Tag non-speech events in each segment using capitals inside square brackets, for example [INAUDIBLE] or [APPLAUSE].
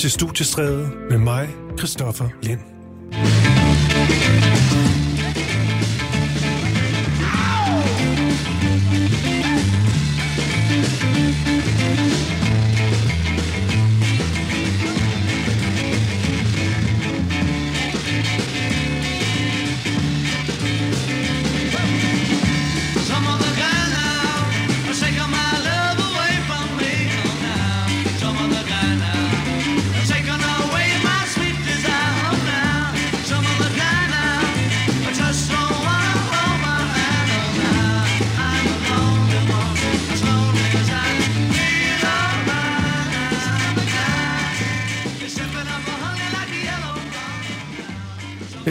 til Studiestræde med mig, Christoffer Lind.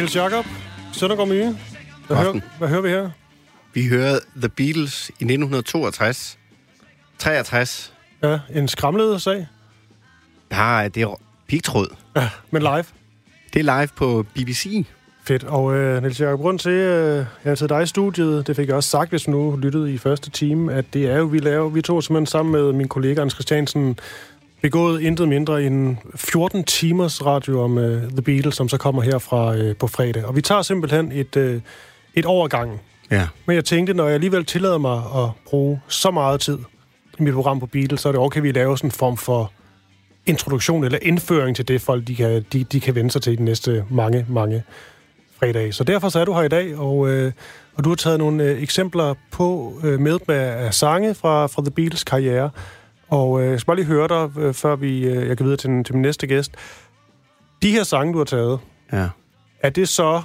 Niels Jakob, Søndergaard Mye. Hvad, hører, hvad hører vi her? Vi hører The Beatles i 1962. 63. Ja, en skramlet sag, Nej, det er pigtråd. ja, men live. Det er live på BBC. Fedt. Og øh, Niels Jakob, grund til, øh, jeg har taget dig i studiet, det fik jeg også sagt, hvis nu lyttede i første time, at det er jo, vi laver, vi to simpelthen sammen med min kollega Anders Christiansen, begået intet mindre end 14 timers radio om øh, The Beatles, som så kommer her fra øh, på fredag. Og vi tager simpelthen et, øh, et overgang. Ja. Men jeg tænkte, når jeg alligevel tillader mig at bruge så meget tid i mit program på Beatles, så er det okay, at vi laver sådan en form for introduktion eller indføring til det, folk de kan, de, de kan vende sig til i de næste mange, mange fredage. Så derfor så er du her i dag, og, øh, og du har taget nogle øh, eksempler på øh, med med af sange fra, fra The Beatles karriere. Og øh, jeg skal bare lige høre dig, øh, før vi, øh, jeg kan videre til, til min næste gæst. De her sange, du har taget, Ja. er det så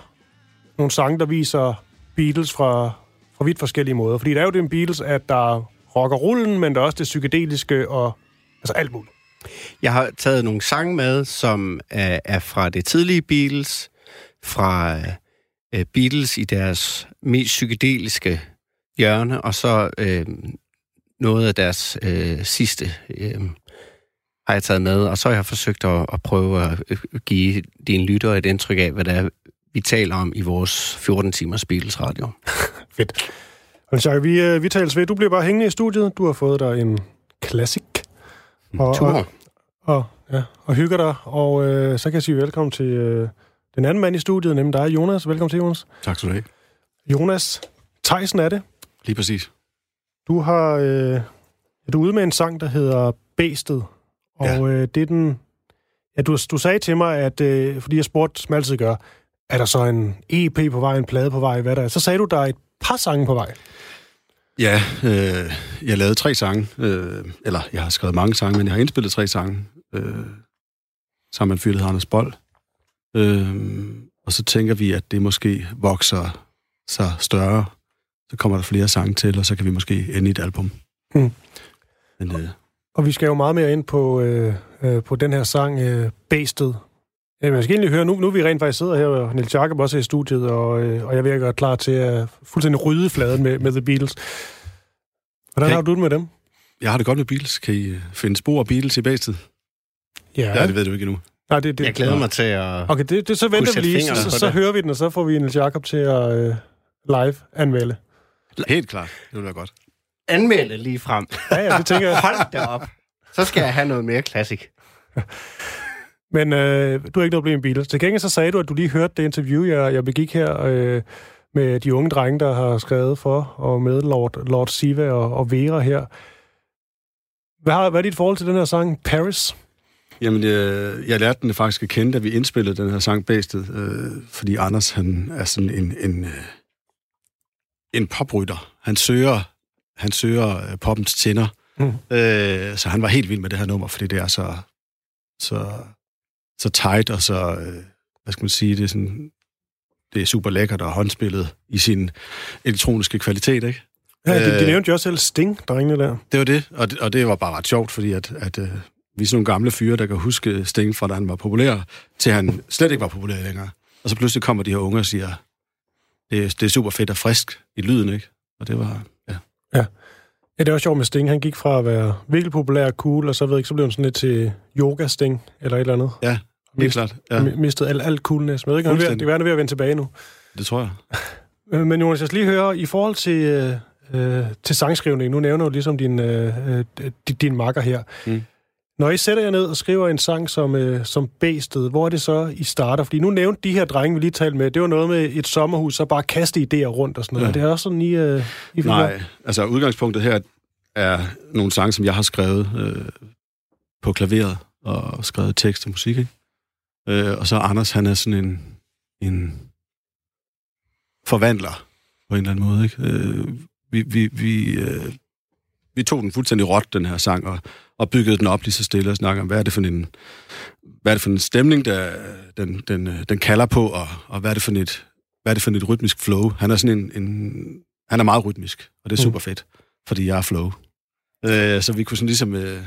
nogle sange, der viser Beatles fra, fra vidt forskellige måder? Fordi der er jo den Beatles, at der er rock og rullen, men der er også det psykedeliske og altså alt muligt. Jeg har taget nogle sange med, som er, er fra det tidlige Beatles, fra øh, Beatles i deres mest psykedeliske hjørne, og så øh, noget af deres øh, sidste øh, har jeg taget med, og så har jeg forsøgt at, at prøve at øh, give dine lyttere et indtryk af, hvad det er, vi taler om i vores 14 timers Beatles radio. [LAUGHS] Fedt. Og Jacques, vi, øh, vi tales ved. Du bliver bare hængende i studiet. Du har fået dig en classic. Og, Tur. og, og, ja, og hygger dig. Og øh, så kan jeg sige velkommen til øh, den anden mand i studiet, nemlig dig, Jonas. Velkommen til, Jonas. Tak skal du have. Jonas, Theisen er det. Lige præcis. Du har øh, du er ude med en sang, der hedder Bæstet. Og Ja. øh, det er den... Ja, du, du sagde til mig, at øh, fordi jeg spurgte, som altid gør, er der så en EP på vej, en plade på vej, hvad der er? Så sagde du, der er et par sange på vej. Ja, øh, jeg lavede tre sange. Øh, eller, jeg har skrevet mange sange, men jeg har indspillet tre sange. Øh, sammen med en fyr, der hedder Anders Bold. Øh, og så tænker vi, at det måske vokser sig større. Så kommer der flere sange til, og så kan vi måske ende i et album. Mm. Men øh, Og vi skal jo meget mere ind på, øh, øh, på den her sang, øh, Bæstet. Jamen, jeg skal egentlig høre, nu, nu er vi rent faktisk sidder her, og Niels Jakob også er i studiet, og, øh, og jeg er ved at gøre klar til at fuldstændig rydde fladen med, med The Beatles. Hvordan Okay. har du det med dem? jeg har det godt med Beatles. Kan I øh, finde spor af Beatles i bagsted? Ja, Ja, det ved du ikke endnu. Nej, det, det, Jeg glæder mig til at... Okay, det, det, så venter vi lige, så, så, så hører vi den, og så får vi Niels Jakob til at øh, live anmelde. Helt klart. Det vil være godt. Anmelde lige frem. Ja, ja, det tænker jeg. Hold da op. Så skal jeg have noget mere klassik. [LAUGHS] Men øh, du har ikke noget problem med Beatles. Til gengæld så sagde du, at du lige hørte det interview, jeg, jeg begik her øh, med de unge drenge, der har skrevet for, og med Lord, Lord Siva og, og Vera her. Hvad, har, hvad er dit forhold til den her sang, Paris? Jamen, øh, jeg lærte den faktisk at kende, da vi indspillede den her sang Bæstet, øh, fordi Anders, han er sådan en, en, øh, en poprytter. Han søger, han søger øh, poppens tænder. Mm. Øh, så han var helt vild med det her nummer, fordi det er så, så, så tight og så, øh, hvad skal man sige, det er sådan, det er super lækkert og håndspillet i sin elektroniske kvalitet, ikke? Ja, de, de Øh. nævnte jo også selv Sting, drengene der. Det var det, og det, og det var bare ret sjovt, fordi at, at øh, vi er sådan nogle gamle fyre, der kan huske Sting fra da han var populær, til han slet ikke var populær længere. Og så pludselig kommer de her unge og siger, det, er- det er super fedt og frisk i lyden, ikke? Og det var, ja. Ja, det var sjovt med Sting. Han gik fra at være virkelig populær og cool, og så, ved ikke, så blev han sådan lidt til yoga-Sting, eller et eller andet. Ja, helt klart. Ja, Ja. Mistet alt, alt coolness. Men jeg ved ikke, det er ved- Fuldstændig. det kan være, han er ved at vende tilbage nu. det tror jeg. [LAUGHS] Men Jonas, jeg skal lige høre, i forhold til, øh, øh, til sangskrivning, nu nævner du ligesom din, øh, øh, din, din makker her. Mm. Når I sætter jer ned og skriver en sang som, øh, som Bæstet, hvor er det så, I starter? Fordi nu nævnte de her drenge, vi lige talte med, det var noget med et sommerhus, så bare kaste idéer rundt og sådan noget. Ja. Det er også sådan, I, øh, I Nej, gøre? altså udgangspunktet her er nogle sange, som jeg har skrevet øh, på klaveret og skrevet tekst og musik. Ikke? Øh, og så Anders, han er sådan en, en forvandler på en eller anden måde. Ikke? Øh, vi, vi, vi, øh, vi tog den fuldstændig råt, den her sang, og, og byggede den op lige så stille og snakkede om, hvad er det for en, hvad er det for en stemning, der den, den, øh, den kalder på, og, og hvad er det for et, hvad er det for et rytmisk flow. Han er sådan en, en han er meget rytmisk, og det er Mm. super fedt, fordi jeg er flow. Øh, så vi kunne sådan ligesom... Øh,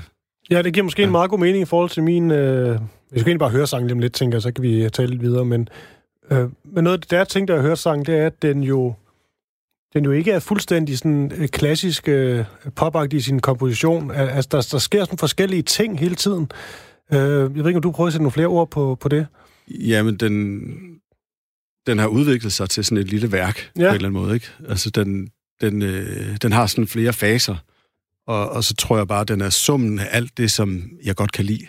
Ja, det giver måske ja. en meget god mening i forhold til min... Øh, jeg skal egentlig bare høre sangen lige om lidt, tænker jeg, så kan vi tale lidt videre. Men, øh, men noget af det, der jeg tænkte at høre sangen, det er, at den jo, den jo ikke er fuldstændig sådan øh, klassisk øh, popagtig i sin komposition. Al- Altså, der, der sker sådan forskellige ting hele tiden. Øh, jeg ved ikke, om du prøver at sætte nogle flere ord på, på det? jamen, den, den har udviklet sig til sådan et lille værk, ja. På en eller anden måde. Ikke? Altså, den, den, øh, den har sådan flere faser, og, og så tror jeg bare, at den er summen af alt det, som jeg godt kan lide.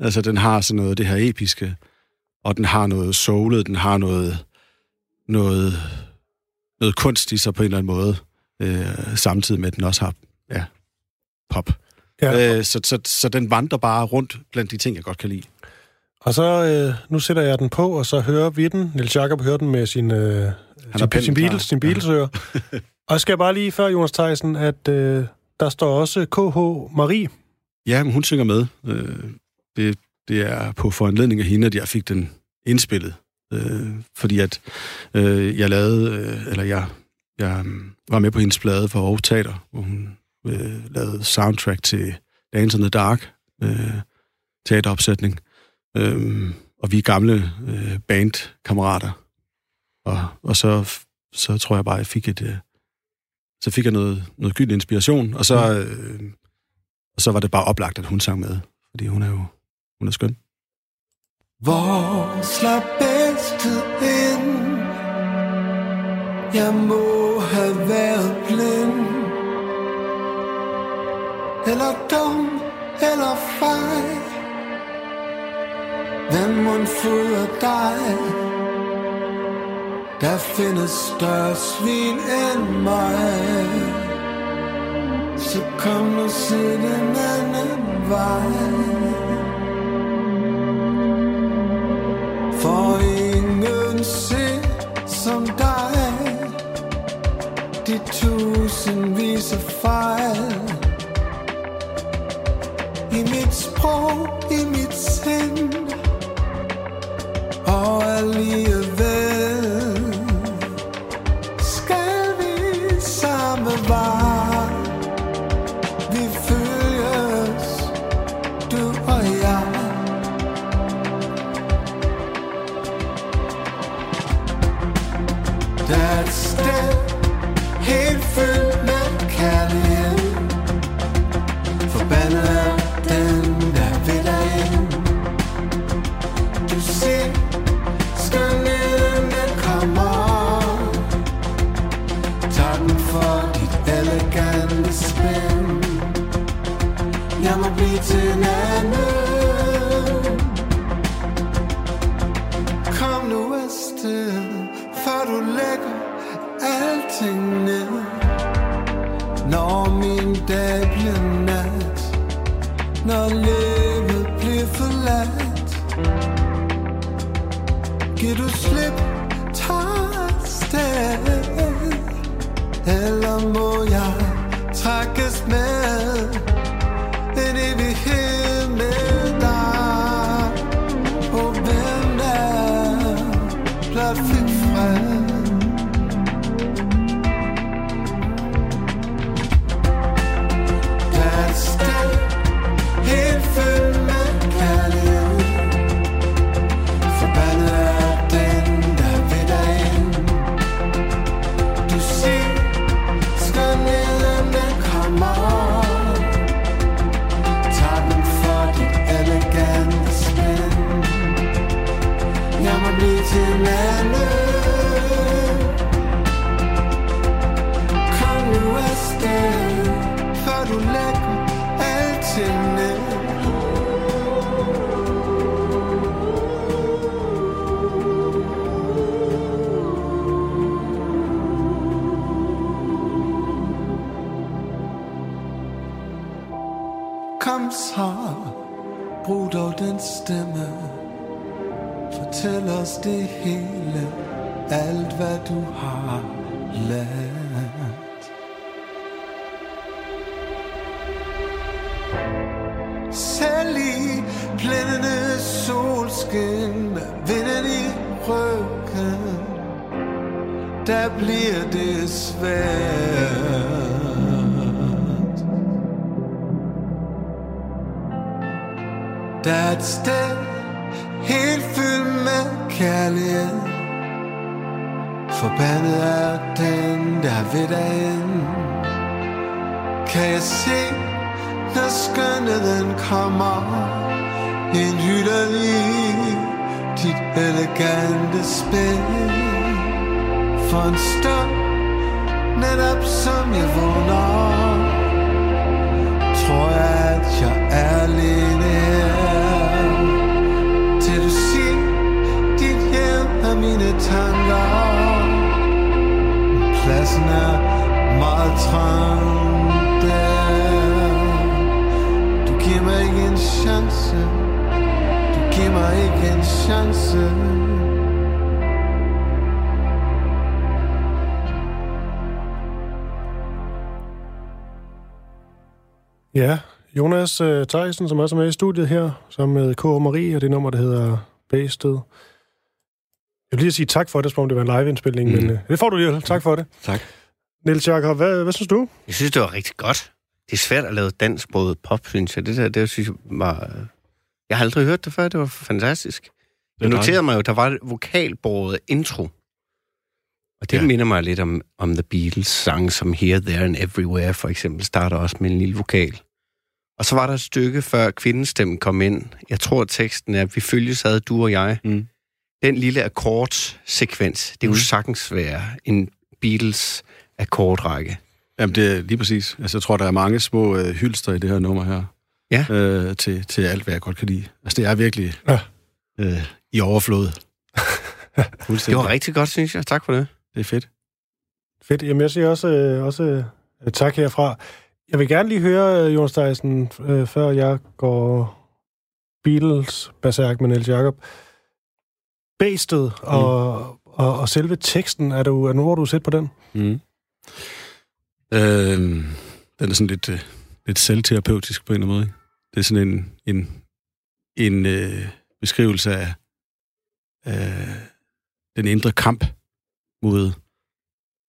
Altså, den har sådan noget det her episke, og den har noget soulet, den har noget, noget, noget kunst i sig på en eller anden måde, øh, samtidig med, at den også har ja, pop. Ja. Øh, så, så, så den vandrer bare rundt blandt de ting, jeg godt kan lide. Og så, øh, nu sætter jeg den på, og så hører vi den. Niels Jacob hører den med sin, øh, har sin, sin. Beatles, sin Beatles-ører. [LAUGHS] og jeg skal bare lige før, Jonas Theisen, at øh, der står også KH Marie. Ja, men hun synger med. Øh, det, det er på foranledning af hende, at jeg fik den indspillet. Øh, fordi at øh, jeg lavede, øh, eller jeg, jeg mm, var med på hendes plade for Aarhus Teater, hvor hun øh, lavede soundtrack til Dance in the Dark, øh, teateropsætning. Øh, og vi er gamle øh, bandkammerater. Og, og så, så tror jeg bare, jeg fik et... Øh, så fik jeg noget, noget gyldig inspiration, og så, øh, og så var det bare oplagt, at hun sang med, fordi hun er jo hun er skøn. Hvor slap bæstet ind? Jeg må have været blind Eller dum, eller fej Hvem mund fodrer dig? Der findes større svin end mig Så kom nu se den anden vej For ingen ser som dig. De tusindvis af fejl. I mit sprog, i mit sind. Og alligevel elegante spænd. Jeg må blive til en anden Eller brug dog den stemme. Fortæl os det hele, alt hvad du har lært. Selv i blændende solskin vinden i ryggen, der bliver det svært. Der er et sted helt fyldt med kærlighed. Forbandet er den, der ved dig ind. Kan jeg se, når skønheden kommer En hylder i dit elegante spil For en stund, netop som jeg vågner Tror jeg, at jeg er lidt mine tanker Pladsen er meget trang der Du giver mig ikke en chance Du giver mig ikke en chance Ja, Jonas uh, Theisen, som også er med i studiet her, sammen med K. Marie, og det nummer, der hedder Bæsted. Jeg vil lige sige tak for det, som om det var en live-indspilning, mm. men uh, det får du lige. Tak for det. Tak. Niels Jakob, hvad, hvad synes du? Jeg synes, det var rigtig godt. Det er svært at lave dansksproget pop, synes jeg. Det der, det synes jeg var... Jeg har aldrig hørt det før, det var fantastisk. Jeg er noterede mig jo, der var et vokalbåret intro. Og det Ja. minder mig lidt om, om The Beatles sang, som Here, There and Everywhere for eksempel, starter også med en lille vokal. Og så var der et stykke, før kvindestemmen kom ind. Jeg tror, teksten er, vi følges ad, du og jeg. Mm. Den lille akkordsekvens, det kunne Mm. sagtens være en Beatles akkordrække. Jamen, det er lige præcis. Altså, jeg tror, der er mange små øh, hylster i det her nummer her. Ja. Øh, til, til alt, hvad jeg godt kan lide. Altså, det er virkelig Ja. øh, i overflod. [LAUGHS] Det var rigtig godt, synes jeg. Tak for det. Det er fedt. Fedt. Jamen, jeg siger også, øh, også øh, tak herfra. Jeg vil gerne lige høre, øh, Jonas Theisen, øh, før jeg går Beatles berserk med Niels Jakob. Bæstet og, og, og selve teksten, er du, er nu, hvor du set på den? Mm. Øh, den er sådan lidt, øh, lidt selvterapeutisk på en eller anden måde. ikke? Det er sådan en, en, en øh, beskrivelse af øh, den indre kamp mod,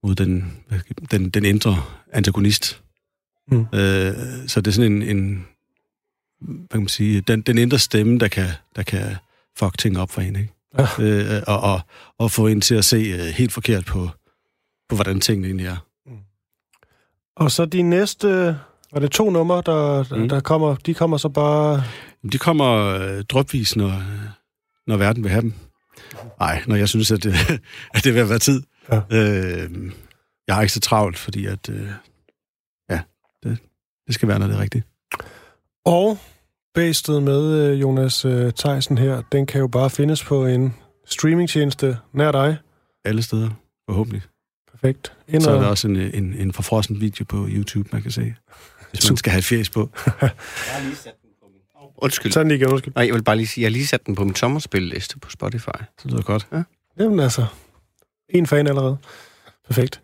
mod den, den, den indre antagonist. Mm. Øh, så det er sådan en, en hvad kan man sige, den, den indre stemme, der kan, der kan fuck ting op for en, ikke? Ja. Øh, og, og, og få en til at se øh, helt forkert på, på, hvordan tingene egentlig er. Og så de næste... Var det to numre, der, mm. Mm. der kommer? De kommer så bare... De kommer øh, dropvis, når, når verden vil have dem. Nej, når jeg synes, at det, [LAUGHS] at det vil være tid. Ja. Øh, jeg har ikke så travlt, fordi at, øh, ja, det, det skal være, når det er rigtigt. Og Bæstet med øh, Jonas øh, Theisen her, den kan jo bare findes på en streamingtjeneste nær dig. Alle steder, forhåbentlig. Perfekt. Ind Så er der også en, en, en forfrossen video på YouTube, man kan se. Hvis man skal have et fjes på. Undskyld. Tag den lige igen, undskyld. Nej, jeg vil bare lige sige, jeg har lige sat den på min sommerspilliste på Spotify. Det lyder godt. Jamen altså, en fan allerede. Perfekt.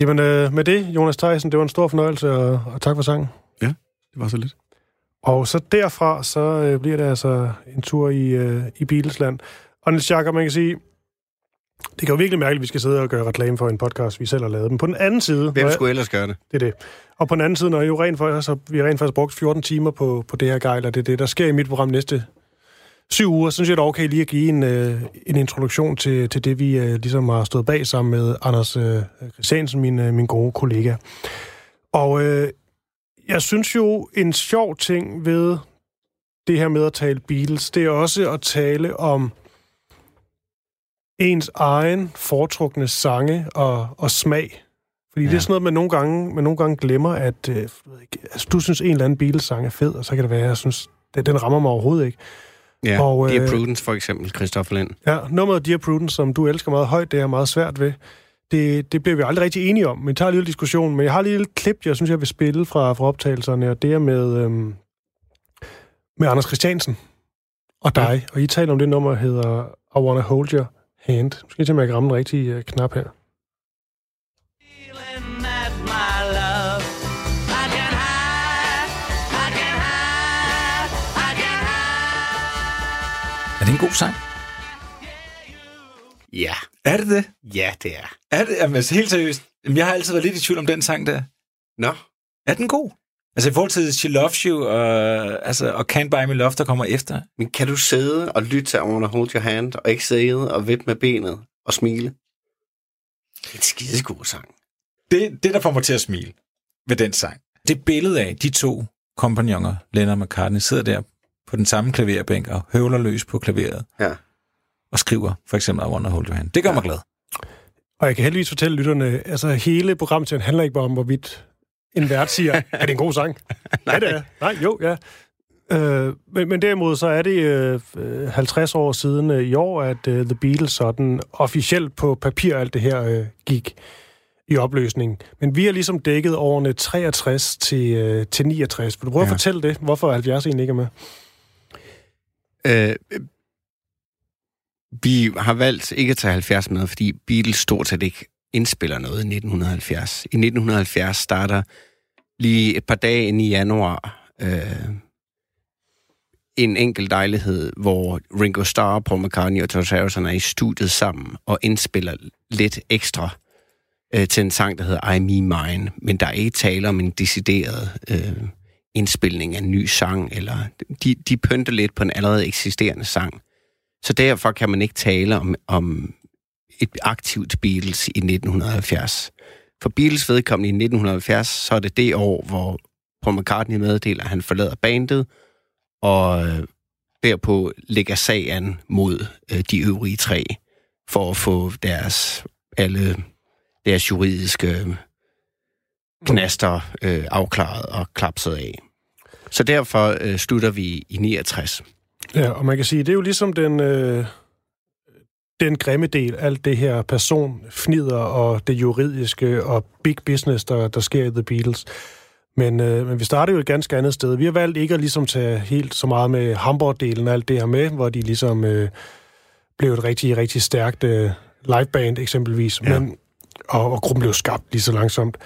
Jamen øh, med det, Jonas Theisen, det var en stor fornøjelse, og, og tak for sangen. Det var så lidt. Og så derfra, så øh, bliver det altså en tur i, øh, i Beatlesland. Og Niels Jakob, man kan sige, det kan jo virkelig mærkeligt, at vi skal sidde og gøre reklame for en podcast, vi selv har lavet. Men på den anden side... Hvem når jeg- skulle ellers gøre det? Det er det. Og på den anden side, når jeg jo rent faktisk, så vi har rent faktisk brugt 14 timer på, på det her gejl, og det er det, der sker i mit program næste syv uger, så synes jeg, det er okay lige at give en, øh, en introduktion til, til det, vi øh, ligesom har stået bag sammen med Anders øh, Christiansen, min, øh, min gode kollega. Og øh, jeg synes jo, en sjov ting ved det her med at tale Beatles, det er også at tale om ens egen foretrukne sange og, og smag. Fordi ja. det er sådan noget, man nogle gange, man nogle gange glemmer, at øh, altså, du synes, en eller anden Beatles-sang er fed, og så kan det være, at jeg synes, det, den rammer mig overhovedet ikke. Ja, Og, Dear øh, Prudence for eksempel, Christoffer Lind. Ja, nummeret Dear Prudence, som du elsker meget højt, det er meget svært ved. Det, det bliver vi aldrig rigtig enige om, men vi tager en lille diskussion. Men jeg har lige et klip, jeg synes, jeg vil spille fra, fra optagelserne, og det er med, øhm, med Anders Christiansen og dig. Og I taler om det nummer, der hedder I Wanna Hold Your Hand. Jeg til, om jeg kan ramme den rigtige øh, knap her. Er det en god sang? Ja, Er det det? ja, det er. Er det? Jamen, altså, helt seriøst. Jamen, jeg har altid været lidt i tvivl om den sang der. Nå, Er den god? Altså i forhold til She Loves You og, altså, og Can't Buy Me Love, der kommer efter. men kan du sidde og lytte til I Wanna Hold Your Hand, og ikke sidde og vippe med benet og smile? Det er en skidegod sang. Det, det, der får mig til at smile ved den sang, det billede af de to kompagnoner, Lennon og McCartney, sidder der på den samme klaverbænk og høvler løs på klaveret Ja. Og skriver for eksempel I Wanna Hold Your Hand. Det gør ja. mig glad. Og jeg kan heldigvis fortælle lytterne, altså hele programmet handler ikke bare om, hvorvidt en vært siger, er det en god sang? Nej. [LAUGHS] Ja, det er. Nej, jo, ja. Øh, men, men derimod så er det øh, 50 år siden øh, i år, at øh, The Beatles sådan officielt på papir alt det her øh, gik i opløsning. Men vi har ligesom dækket årene 63 til, øh, til 69. Vil du prøve ja. At fortælle det? Hvorfor 70 egentlig ikke er med? Øh, vi har valgt ikke at tage 70 med, fordi Beatles stort set ikke indspiller noget i 1970. I 1970 starter lige et par dage ind i januar øh, en enkelt dejlighed, hvor Ringo Starr, Paul McCartney og George Harrison er i studiet sammen og indspiller lidt ekstra øh, til en sang, der hedder I Me Mine. Men der er ikke tale om en decideret øh, indspilning af en ny sang, eller de, de pynter lidt på en allerede eksisterende sang. Så derfor kan man ikke tale om, om et aktivt Beatles i 1970. For Beatles vedkommende i 1970, så er det det år, hvor Paul McCartney meddeler, at han forlader bandet, og øh, derpå lægger sag an mod øh, de øvrige tre, for at få deres alle deres juridiske øh, knaster øh, afklaret og klapset af. Så derfor øh, slutter vi i 69. Ja, og man kan sige, det er jo ligesom den, øh, den grimme del, alt det her person, fnider og det juridiske og big business, der, der sker i The Beatles. Men, øh, men vi starter jo et ganske andet sted. Vi har valgt ikke at ligesom tage helt så meget med Hamburg-delen og alt det her med, hvor de ligesom øh, blev et rigtig, rigtig stærkt øh, liveband eksempelvis. Ja. Men, og, og gruppen blev skabt lige så langsomt.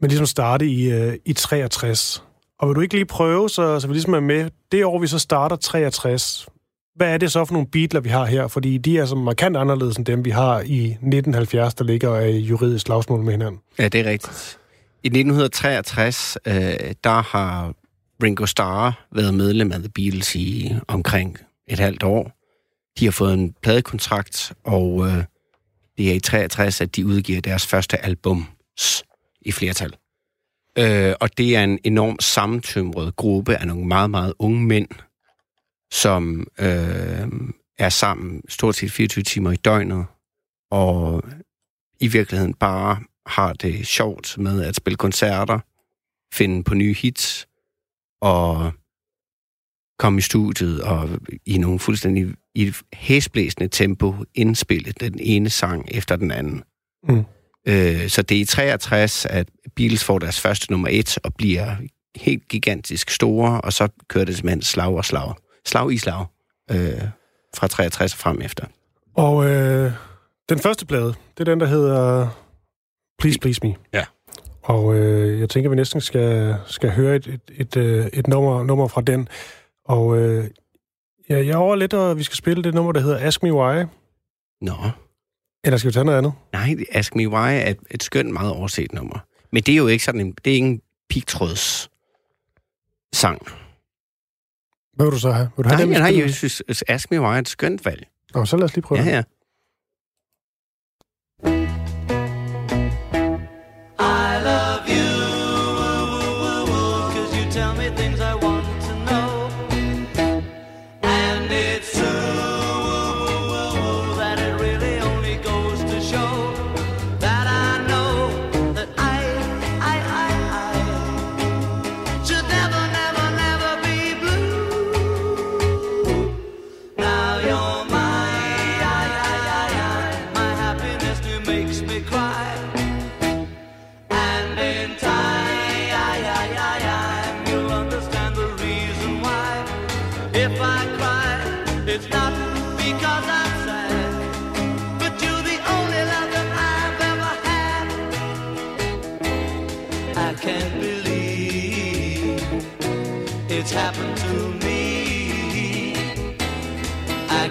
Men ligesom starte i, øh, i 63. Og vil du ikke lige prøve, så, så vi ligesom er med, det år, vi så starter 63, hvad er det så for nogle beatler, vi har her? Fordi de er så markant anderledes end dem, vi har i 1970, der ligger i juridisk slagsmål med hinanden. Ja, det er rigtigt. I 1963, øh, der har Ringo Starr været medlem af The Beatles i omkring et halvt år. De har fået en pladekontrakt, og øh, det er i 63, at de udgiver deres første album i flertal. Øh, og det er en enorm sammentømret gruppe af nogle meget, meget unge mænd, som øh, er sammen stort set 24 timer i døgnet, og i virkeligheden bare har det sjovt med at spille koncerter, finde på nye hits, og komme i studiet og i nogle fuldstændig i et hæsblæsende tempo indspille den ene sang efter den anden. Mm. Øh, så det er i 63, at Beatles får deres første nummer et og bliver helt gigantisk store, og så kører det simpelthen slag og slag. Slag i slag. Øh, fra 63 og frem efter. Og øh, den første plade, det er den, der hedder Please Please Me. Ja. Og øh, jeg tænker, vi næsten skal, skal høre et, et, et, øh, et nummer, nummer fra den. Og øh, ja, jeg er over lidt, og vi skal spille det nummer, der hedder Ask Me Why. Nå, Eller skal vi tage noget andet? nej, Ask Me Why er et, skønt, meget overset nummer. Men det er jo ikke sådan en, det er ikke en pigtråds sang. Hvad vil du så have? Vil du have Nej, den, nej, jeg synes, Ask Me Why er et skønt valg. Nå, så lad os lige prøve Ja, det. ja.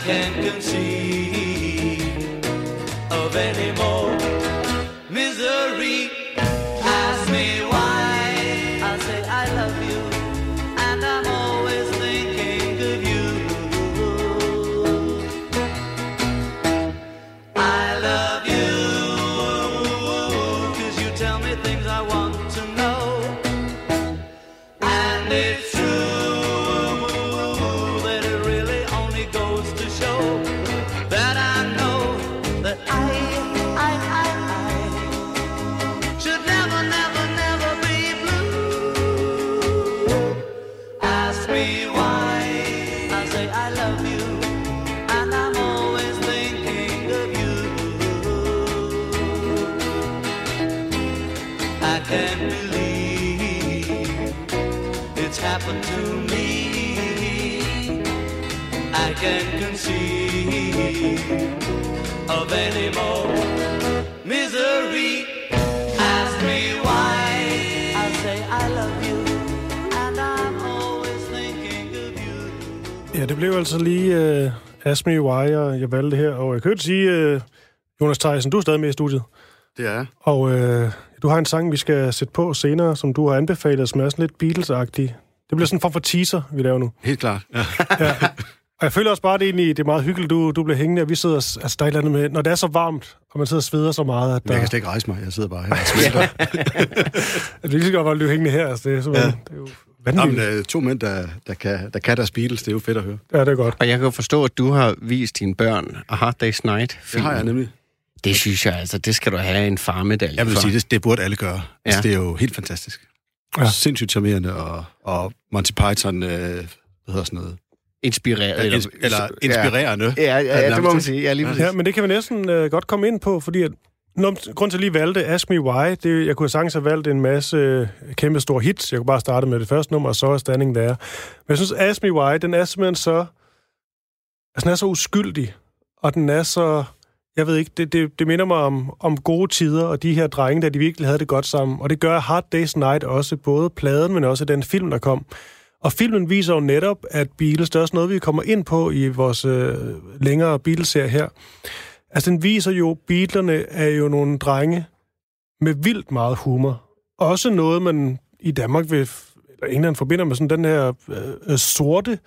I can't conceive of any more I can't conceive of any more misery. Ask me why I say I love you, and I'm always thinking of you. Ja, det blev altså lige uh, Ask Me Why, og jeg valgte det her. Og jeg kan jo sige, uh, Jonas Theisen, du er stadig med i studiet. Det er. Og uh, du har en sang, vi skal sætte på senere, som du har anbefalet, som er sådan lidt Beatles-agtig. Det bliver sådan en form for teaser, vi laver nu. Helt klart. Ja. [LAUGHS] Og jeg føler også bare, at det, egentlig, det er meget hyggeligt, du, du bliver hængende, og vi sidder, altså der er et eller andet med, når det er så varmt, og man sidder og sveder så meget, at der, jeg kan slet ikke rejse mig. Jeg sidder bare her og smelter. at [LAUGHS] vi lige så godt bare blive hængende her. Altså, det er, ja. det er jo Jamen, vanvittigt. øh, to mænd, der, der, kan, der kan deres Beatles, det er jo fedt at høre. Ja, det er godt. Og jeg kan jo forstå, at du har vist dine børn A Hard Day's Night. Det har jeg nemlig. Det synes jeg altså, det skal du have en farmedalje Jeg vil for. sige, det, det burde alle gøre. Ja. Altså, Ja. det er jo helt fantastisk. Ja. Ja. Sindssygt charmerende, og, og Monty Python, øh, hvad hedder sådan noget? Inspireret. Eller, eller inspirerende. Ja, ja, ja, ja det må man sige. Ja, lige præcis. Ja, men det kan vi næsten øh, godt komme ind på, fordi at, når, grund til, at lige valgte Ask Me Why, det, jeg kunne sagtens have valgt en masse øh, kæmpe store hits. Jeg kunne bare starte med det første nummer, og så er Standing Der. Men jeg synes, Ask Me Why, den er simpelthen så... Altså, den er så uskyldig, og den er så... Jeg ved ikke, det, det, det minder mig om, om gode tider, og de her drenge, der de virkelig havde det godt sammen. Og det gør Hard Day's Night også, både pladen, men også den film, der kom. Og filmen viser jo netop, at Beatles, det er også noget, vi kommer ind på i vores øh, længere Beatles-serie her. Altså, den viser jo, Beatlerne er jo nogle drenge med vildt meget humor. Også noget, man i Danmark vil, eller England forbinder med sådan den her øh, sorte,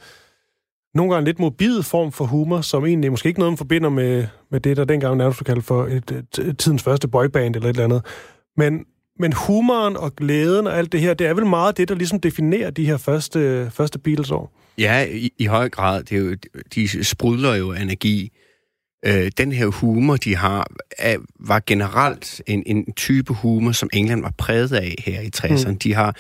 nogle gange lidt morbid form for humor, som egentlig måske ikke noget, man forbinder med, med det, der dengang nærmest blev kaldt for et, et, et, tidens første boyband eller et eller andet. Men, men humoren og glæden og alt det her, det er vel meget det, der ligesom definerer de her første, første Beatles-år. Ja, i, i høj grad. Det er jo, de sprudler jo energi. Øh, den her humor, de har, er, var generelt en, en type humor, som England var præget af her i 60'erne. Mm. De har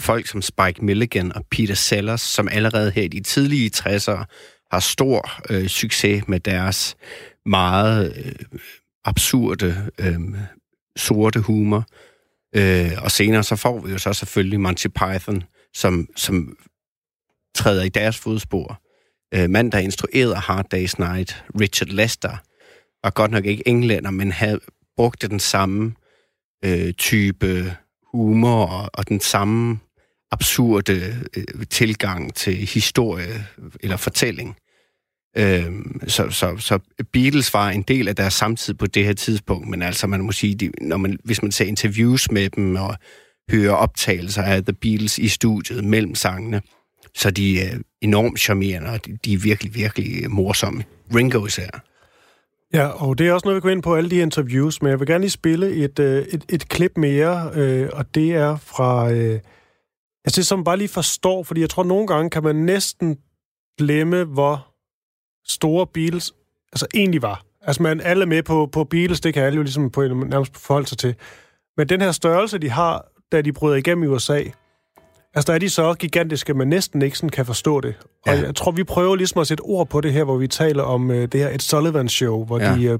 folk som Spike Milligan og Peter Sellers, som allerede her i de tidlige 60'ere har stor øh, succes med deres meget øh, absurde, øh, sorte humor. Øh, og senere så får vi jo så selvfølgelig Monty Python, som, som træder i deres fodspor. Øh, mand, der instruerede Hard Day's Night, Richard Lester, var godt nok ikke englænder, men havde brugte den samme øh, type humor og, og den samme absurde øh, tilgang til historie øh, eller fortælling. Øh, så, så, så Beatles var en del af deres samtid på det her tidspunkt, men altså man må sige, de, når man, hvis man ser interviews med dem og hører optagelser af The Beatles i studiet mellem sangene, så de er enormt charmerende, og de, de er virkelig, virkelig morsomme. Ringo især. Ja, og det er også noget, vi går ind på alle de interviews, men jeg vil gerne lige spille et, øh, et, et klip mere, øh, og det er fra... Øh, altså det, som bare lige forstår, fordi jeg tror, nogle gange kan man næsten glemme, hvor store Beatles altså egentlig var. Altså man alle er med på, på Beatles, det kan alle jo ligesom på, nærmest forholde sig til. Men den her størrelse, de har, da de bryder igennem i USA, altså der er de så gigantiske, at man næsten ikke sådan kan forstå det. Og Ja. jeg tror, vi prøver ligesom at sætte ord på det her, hvor vi taler om øh, det her Et Sullivan Show, hvor ja. De øh,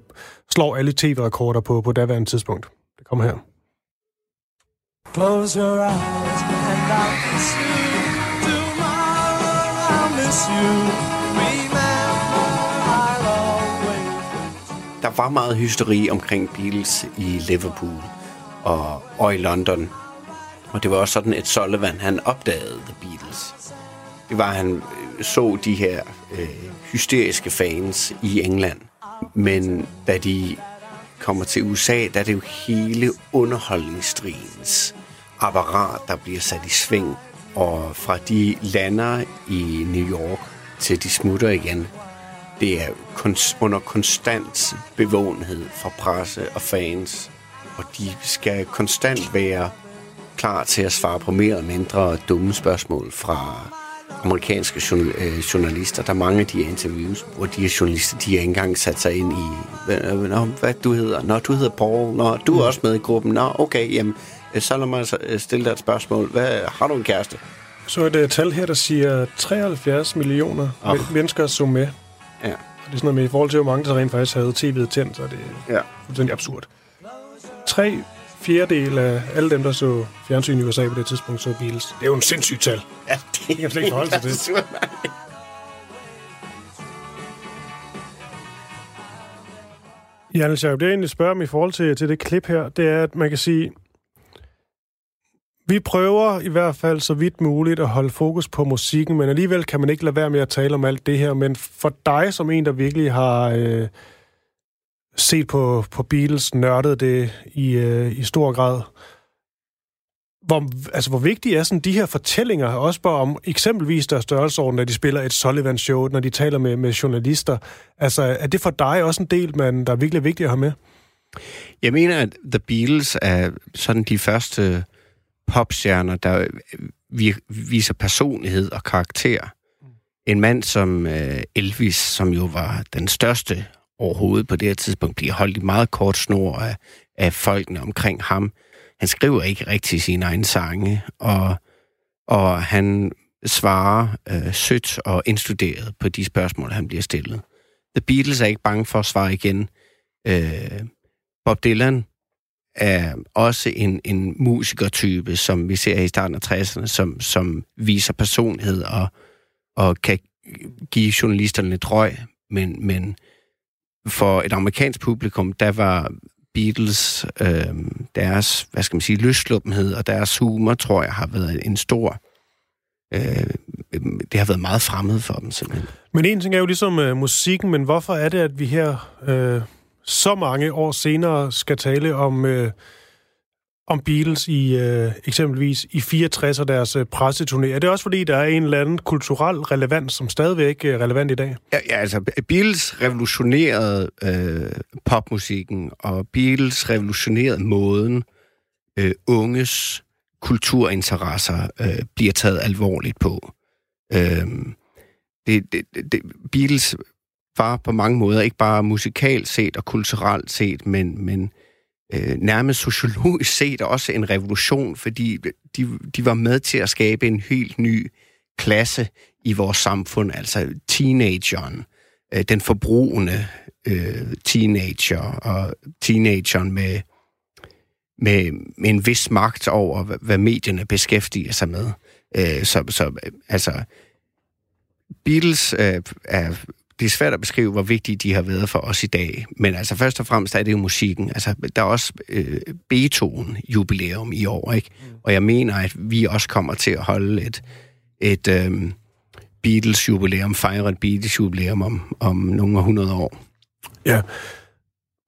slår alle tv-rekorder på, på daværende tidspunkt. Det kommer her. Close your eyes and I'll kiss you. Tomorrow I'll miss you. Var meget hysteri omkring Beatles i Liverpool og, og i London. Og det var også sådan, at Sullivan, han opdagede The Beatles. Det var, at han øh, så de her øh, hysteriske fans i England. Men da de kommer til USA, der er det jo hele underholdningsstrigens apparat, der bliver sat i sving. Og fra de lander i New York til de smutter igen, det er kons- under konstant bevågenhed fra presse og fans. Og de skal konstant være klar til at svare på mere eller mindre dumme spørgsmål fra amerikanske øh, journalister. Der er mange af de her interviews, hvor de her journalister, de har ikke engang sat sig ind i, hvad, nå, hvad du hedder. Nå, du hedder Paul. Nå, du er også med i gruppen. Nå, okay, jamen, øh, så lad mig øh, stille dig et spørgsmål. Hvad, har du en kæreste? Så er det et tal her, der siger 73 millioner oh. mennesker så med. Ja. Og det er sådan noget med, i forhold til, hvor mange der rent faktisk havde tv'et tændt, så er det Ja. fuldstændig absurd. Tre fjerdedel af alle dem, der så fjernsyn i USA på det tidspunkt, så Beatles. Det er jo en sindssyg tal. Ja, det kan slet ikke forholde sig til. [LAUGHS] Janne Schaub, det jeg egentlig spørger om i forhold til, til det klip her, det er, at man kan sige, vi prøver i hvert fald så vidt muligt at holde fokus på musikken, men alligevel kan man ikke lade være med at tale om alt det her. Men for dig som en, der virkelig har øh, set på, på Beatles, nørdet det i, øh, i stor grad, hvor, altså, hvor vigtige er sådan de her fortællinger, også bare om eksempelvis der størrelsesorden, når de spiller et Sullivan-show, når de taler med, med journalister. Altså, er det for dig også en del, man, der er virkelig vigtigt at have med? Jeg mener, at The Beatles er sådan de første popstjerner, der vi- viser personlighed og karakter. En mand som øh, Elvis, som jo var den største overhovedet på det her tidspunkt, bliver holdt i meget kort snor af, af folkene omkring ham. Han skriver ikke rigtig sine egne sange, og, og han svarer øh, sødt og indstuderet på de spørgsmål, han bliver stillet. The Beatles er ikke bange for at svare igen. Øh, Bob Dylan er også en, en musikertype, som vi ser i starten af 60'erne, som, som viser personlighed og, og kan give journalisterne lidt røg. Men, men for et amerikansk publikum, der var Beatles, øh, deres, hvad skal man sige, løsluppenhed og deres humor, tror jeg, har været en stor... Øh, det har været meget fremmed for dem, simpelthen. Men en ting er jo ligesom øh, musikken, men hvorfor er det, at vi her øh, så mange år senere skal tale om, øh, om Beatles i øh, eksempelvis i 64 og deres øh, presseturné? Er det også fordi, der er en eller anden kulturel relevans, som stadigvæk øh, er relevant i dag? Ja, ja altså Beatles revolutionerede øh, popmusikken, og Beatles revolutionerede måden, øh, unges kulturinteresser øh, bliver taget alvorligt på. Øh, det, det, det, Beatles var på mange måder ikke bare musikalt set og kulturelt set, men, men øh, nærmest sociologisk [LAUGHS] set også en revolution, fordi de, de var med til at skabe en helt ny klasse i vores samfund, altså teenageren, øh, den forbrugende øh, teenager og teenageren med, med, med en vis magt over, hvad, hvad medierne beskæftiger sig med. Øh, så, så altså, Beatles øh, er det er svært at beskrive, hvor vigtige de har været for os i dag. Men altså først og fremmest er det jo musikken. Altså, der er også øh, Beethoven-jubilæum i år, ikke? Og jeg mener, at vi også kommer til at holde et, et øh, Beatles-jubilæum, fejre et Beatles-jubilæum om, om nogle hundrede år. Ja.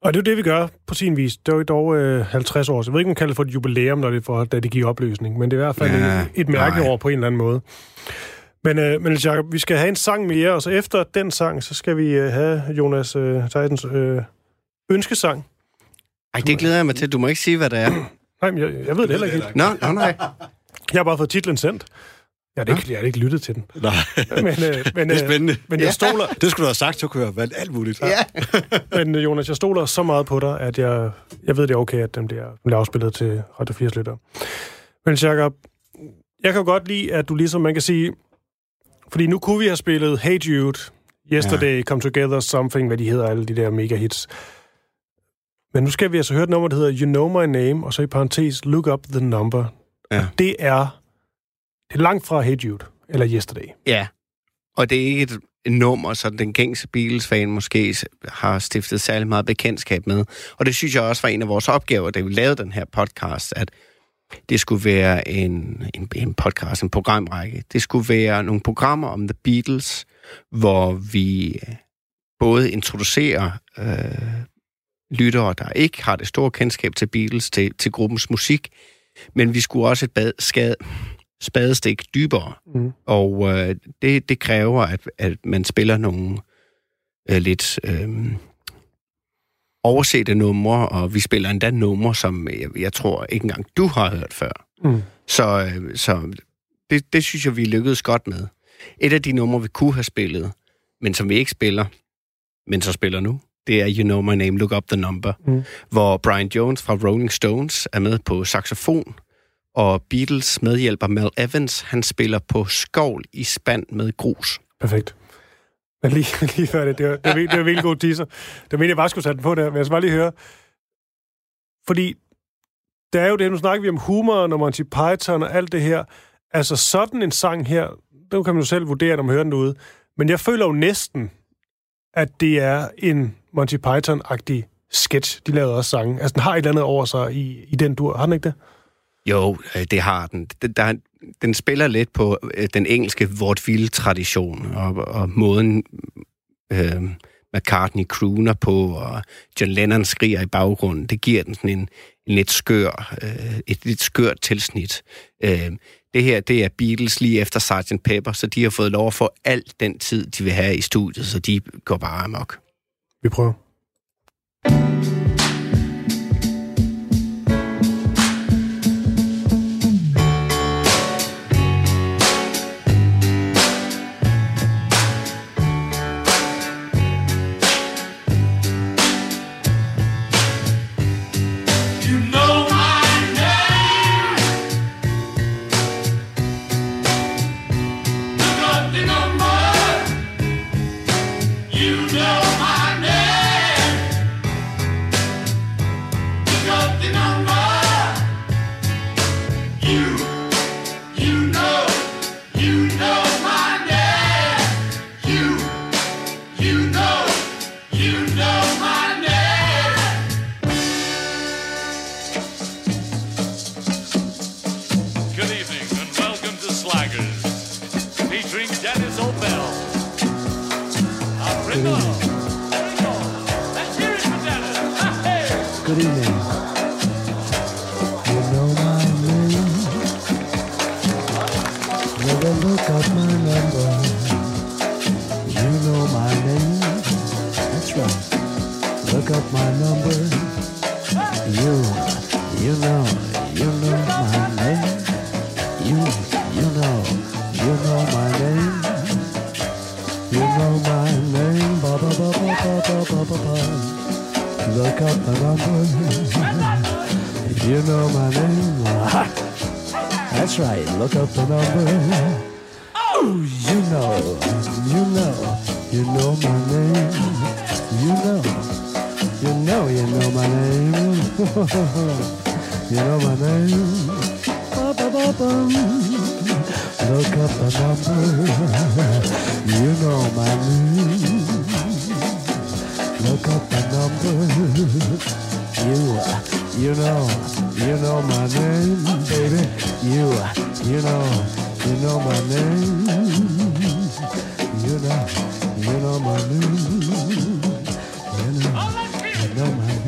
Og det er jo det, vi gør på sin vis. Det var jo dog øh, 50 år. Så jeg ved ikke, om man kalder det for et jubilæum, når det er for, da det gik i opløsning. Men det er i hvert fald Ja, et, et mærkeår på en eller anden måde. Men, øh, men Jacob, vi skal have en sang mere, og så efter den sang, så skal vi øh, have Jonas øh, Titans øh, ønskesang. Ej, det glæder jeg mig til. Du må ikke sige, hvad det er. [CLEARS THROAT] Nej, men jeg, jeg ved det heller ikke. Nå, nå nej. Jeg har bare fået titlen sendt. Jeg har ikke, jeg har ikke lyttet til den. Nej, [LAUGHS] Men, øh, men, det er øh, spændende. Men jeg stoler, [LAUGHS] Det skulle du have sagt, så kunne jeg have valgt alt muligt. Ja. [LAUGHS] men øh, Jonas, jeg stoler så meget på dig, at jeg, jeg ved, det er okay, at den bliver, den bliver afspillet til Radio 80 lytter. Men Jacob, jeg kan jo godt lide, at du ligesom, man kan sige, fordi nu kunne vi have spillet Hey Jude, Yesterday, ja. Come Together, Something, hvad de hedder, alle de der mega hits. Men nu skal vi altså høre et nummer, der hedder You Know My Name, og så i parentes, Look Up The Number. Ja. Og det er, det er langt fra Hey Jude, eller Yesterday. Ja, og det er ikke et, nummer, så den gængse Beatles-fan måske har stiftet særlig meget bekendtskab med. Og det synes jeg også var en af vores opgaver, da vi lavede den her podcast, at det skulle være en, en, en podcast, en programrække. Det skulle være nogle programmer om The Beatles, hvor vi øh, både introducerer øh, lyttere, der ikke har det store kendskab til Beatles, til, til gruppens musik, men vi skulle også et bad, skade, spadestik dybere. Mm. Og øh, det, det kræver, at, at man spiller nogle øh, lidt øh, oversete numre, og vi spiller endda numre, som jeg, jeg tror ikke engang du har hørt før. Mm. Så, øh, så det, det synes jeg, vi lykkedes godt med. Et af de numre, vi kunne have spillet, men som vi ikke spiller, men så spiller nu, det er You Know My Name, Look Up The Number, Mm. hvor Brian Jones fra Rolling Stones er med på saxofon, og Beatles medhjælper Mel Evans, han spiller på skovl i spand med grus. Perfekt. Men lige, [LAUGHS] lige før det, det var, det var, det var virkelig god teaser. Det mener jeg bare skulle sætte den på der, men jeg skal bare lige høre. Fordi der er jo det, nu snakker vi om humor og Monty Python og alt det her. Altså sådan en sang her, den kan man jo selv vurdere, når man hører den derude. Men jeg føler jo næsten, at det er en Monty Python-agtig sketch. De lavede også sange. Altså den har et eller andet over sig i, i den dur. Har den ikke det? Jo, øh, det har den. Den, der, den spiller lidt på øh, den engelske vaudeville-tradition, og, og måden øh, McCartney crooner på, og John Lennon skriger i baggrunden, det giver den sådan en, en lidt skør, øh, et lidt skørt tilsnit. Øh, det her, det er Beatles lige efter Sgt. Pepper, så de har fået lov at få alt den tid, de vil have i studiet, så de går bare amok. Vi prøver. You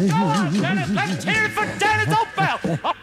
Dennis, let's hear it for Dennis O'Bell.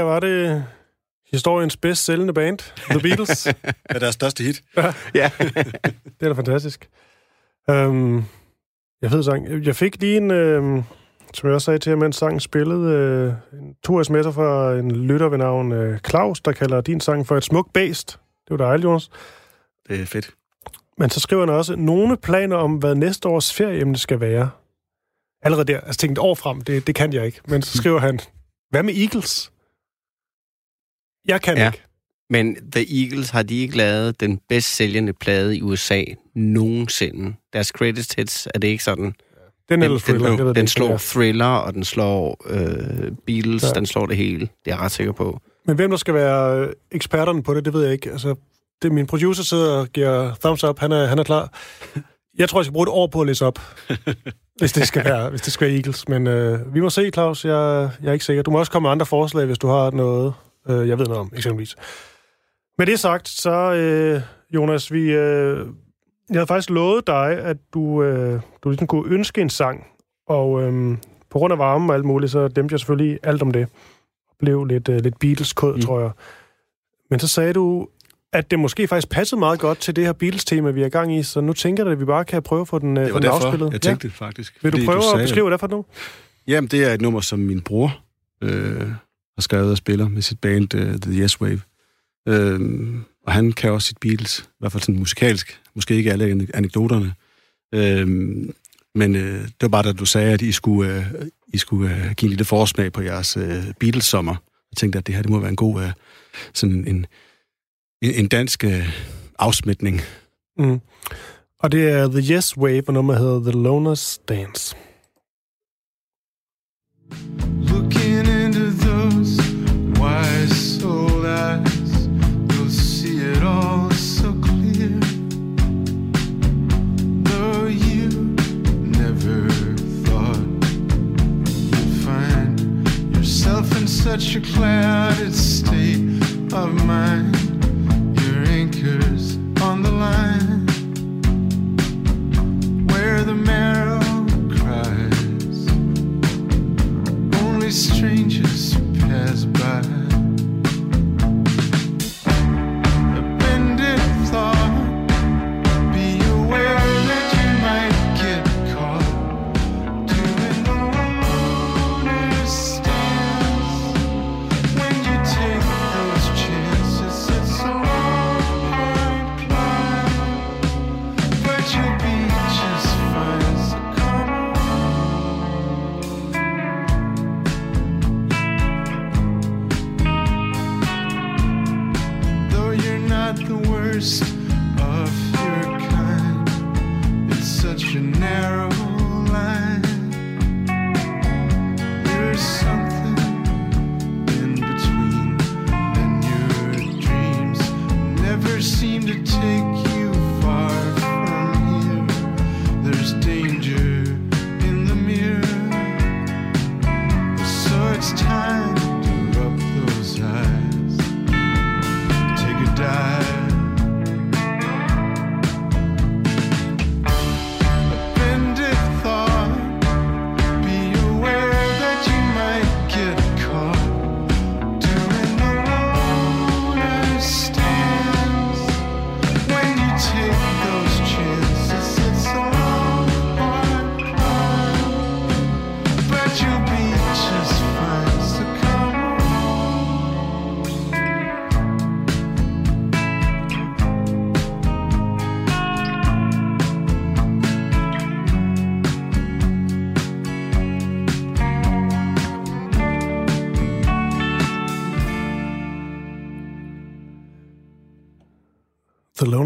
Her var det historiens bedst sælgende band, The Beatles. [LAUGHS] Det er deres største hit. Ja. [LAUGHS] Det er da fantastisk. Um, jeg ved sang. Jeg fik lige en, um, som jeg også sagde til jer, mens sangen spillede, uh, en, to sms'er fra en lytter ved navn uh, Claus, der kalder din sang for et smukt bæst. Det var dejligt, Jonas. Det er fedt. Men så skriver han også, nogle planer om, hvad næste års ferieemne skal være. Allerede der, altså tænkt år frem, det, det kan jeg ikke. Men så skriver han, hvad med Eagles? Jeg kan Ja. ikke. Men The Eagles har de ikke lavet den bedst sælgende plade i USA nogensinde. Deres greatest hits, er det ikke sådan? Den, Den, thriller, den, det den ikke, slår Thriller, og den slår øh, Beatles, Ja. ja. den slår det hele. Det er jeg ret sikker på. Men hvem der skal være øh, eksperterne på det, det ved jeg ikke. Altså, det, min producer sidder og giver thumbs up. Han er, han er klar. Jeg tror, jeg skal bruge et år på at læse op, [LAUGHS] hvis det skal være, hvis det skal være Eagles. Men øh, vi må se, Claus. Jeg, jeg er ikke sikker. Du må også komme med andre forslag, hvis du har noget, øh, jeg ved noget om, eksempelvis. Med det sagt, så øh, Jonas, vi, øh, jeg havde faktisk lovet dig, at du, øh, du ligesom kunne ønske en sang. Og øh, på grund af varmen og alt muligt, så dæmte jeg selvfølgelig alt om det. Blev lidt, øh, lidt Beatles-kod, mm. tror jeg. Men så sagde du, at det måske faktisk passede meget godt til det her Beatles-tema, vi er i gang i, så nu tænker jeg, at vi bare kan prøve at få den, øh, Det var den derfor, afspillet. jeg tænkte det faktisk. Ja. Vil du prøve at sagde- beskrive, hvad det er for noget? Jamen, det er et nummer, som min bror øh, har skrevet og spiller med sit band uh, The Yes Wave. Øh, og han kan også sit Beatles, i hvert fald sådan musikalsk. Måske ikke alle ane- anekdoterne. Øh, men øh, det var bare, da du sagde, at I skulle, øh, I skulle øh, give en lille forsmag på jeres øh, Beatles-sommer. Jeg tænkte, at det her det må være en god øh, sådan en, en, en dansk øh, afsmitning. Mm. Og det er The Yes Wave, og nummeret hedder The Loner's Dance. Eyes, you'll see it all so clear. Though you never thought you'd find yourself in such a clouded state of mind, your anchors on the line where the marrow cries only strangers pass by.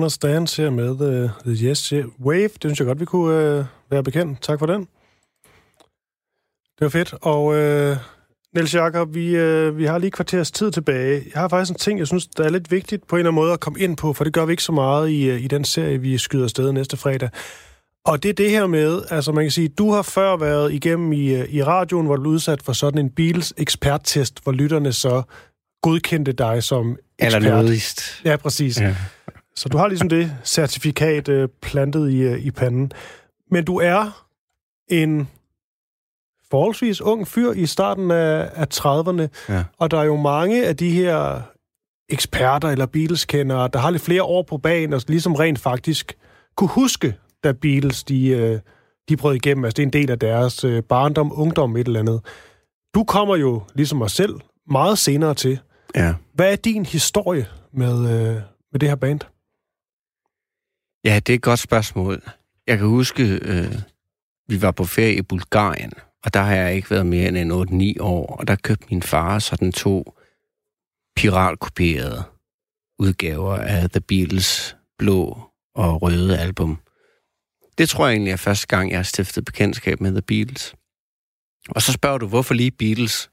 Loner's Dance her med uh, The Yes Yeah. Wave. Det synes jeg godt, vi kunne uh, være bekendt. Tak for den. Det var fedt. Og uh, Niels Jakob, vi, uh, vi har lige kvarters tid tilbage. Jeg har faktisk en ting, jeg synes, der er lidt vigtigt på en eller anden måde at komme ind på, for det gør vi ikke så meget i, uh, i den serie, vi skyder afsted næste fredag. Og det er det her med, altså man kan sige, du har før været igennem i, uh, i radioen, hvor du er udsat for sådan en Beatles eksperttest, hvor lytterne så godkendte dig som ekspert. Allernådigst. Ja, præcis. Ja. Så du har ligesom det certifikat øh, plantet i, øh, i panden. Men du er en forholdsvis ung fyr i starten af, af 30'erne, Ja. og der er jo mange af de her eksperter eller Beatles-kendere, der har lidt flere år på bagen, og ligesom rent faktisk kunne huske, da Beatles de, øh, de brød igennem. Altså det er en del af deres øh, barndom, ungdom, et eller andet. Du kommer jo, ligesom mig selv, meget senere til. Ja. Hvad er din historie med, øh, med det her band? Ja, det er et godt spørgsmål. Jeg kan huske, øh, vi var på ferie i Bulgarien, og der har jeg ikke været mere end 8-9 år, og der købte min far sådan to piratkopierede udgaver af The Beatles blå og røde album. Det tror jeg egentlig er første gang, jeg har stiftet bekendtskab med The Beatles. Og så spørger du, hvorfor lige Beatles?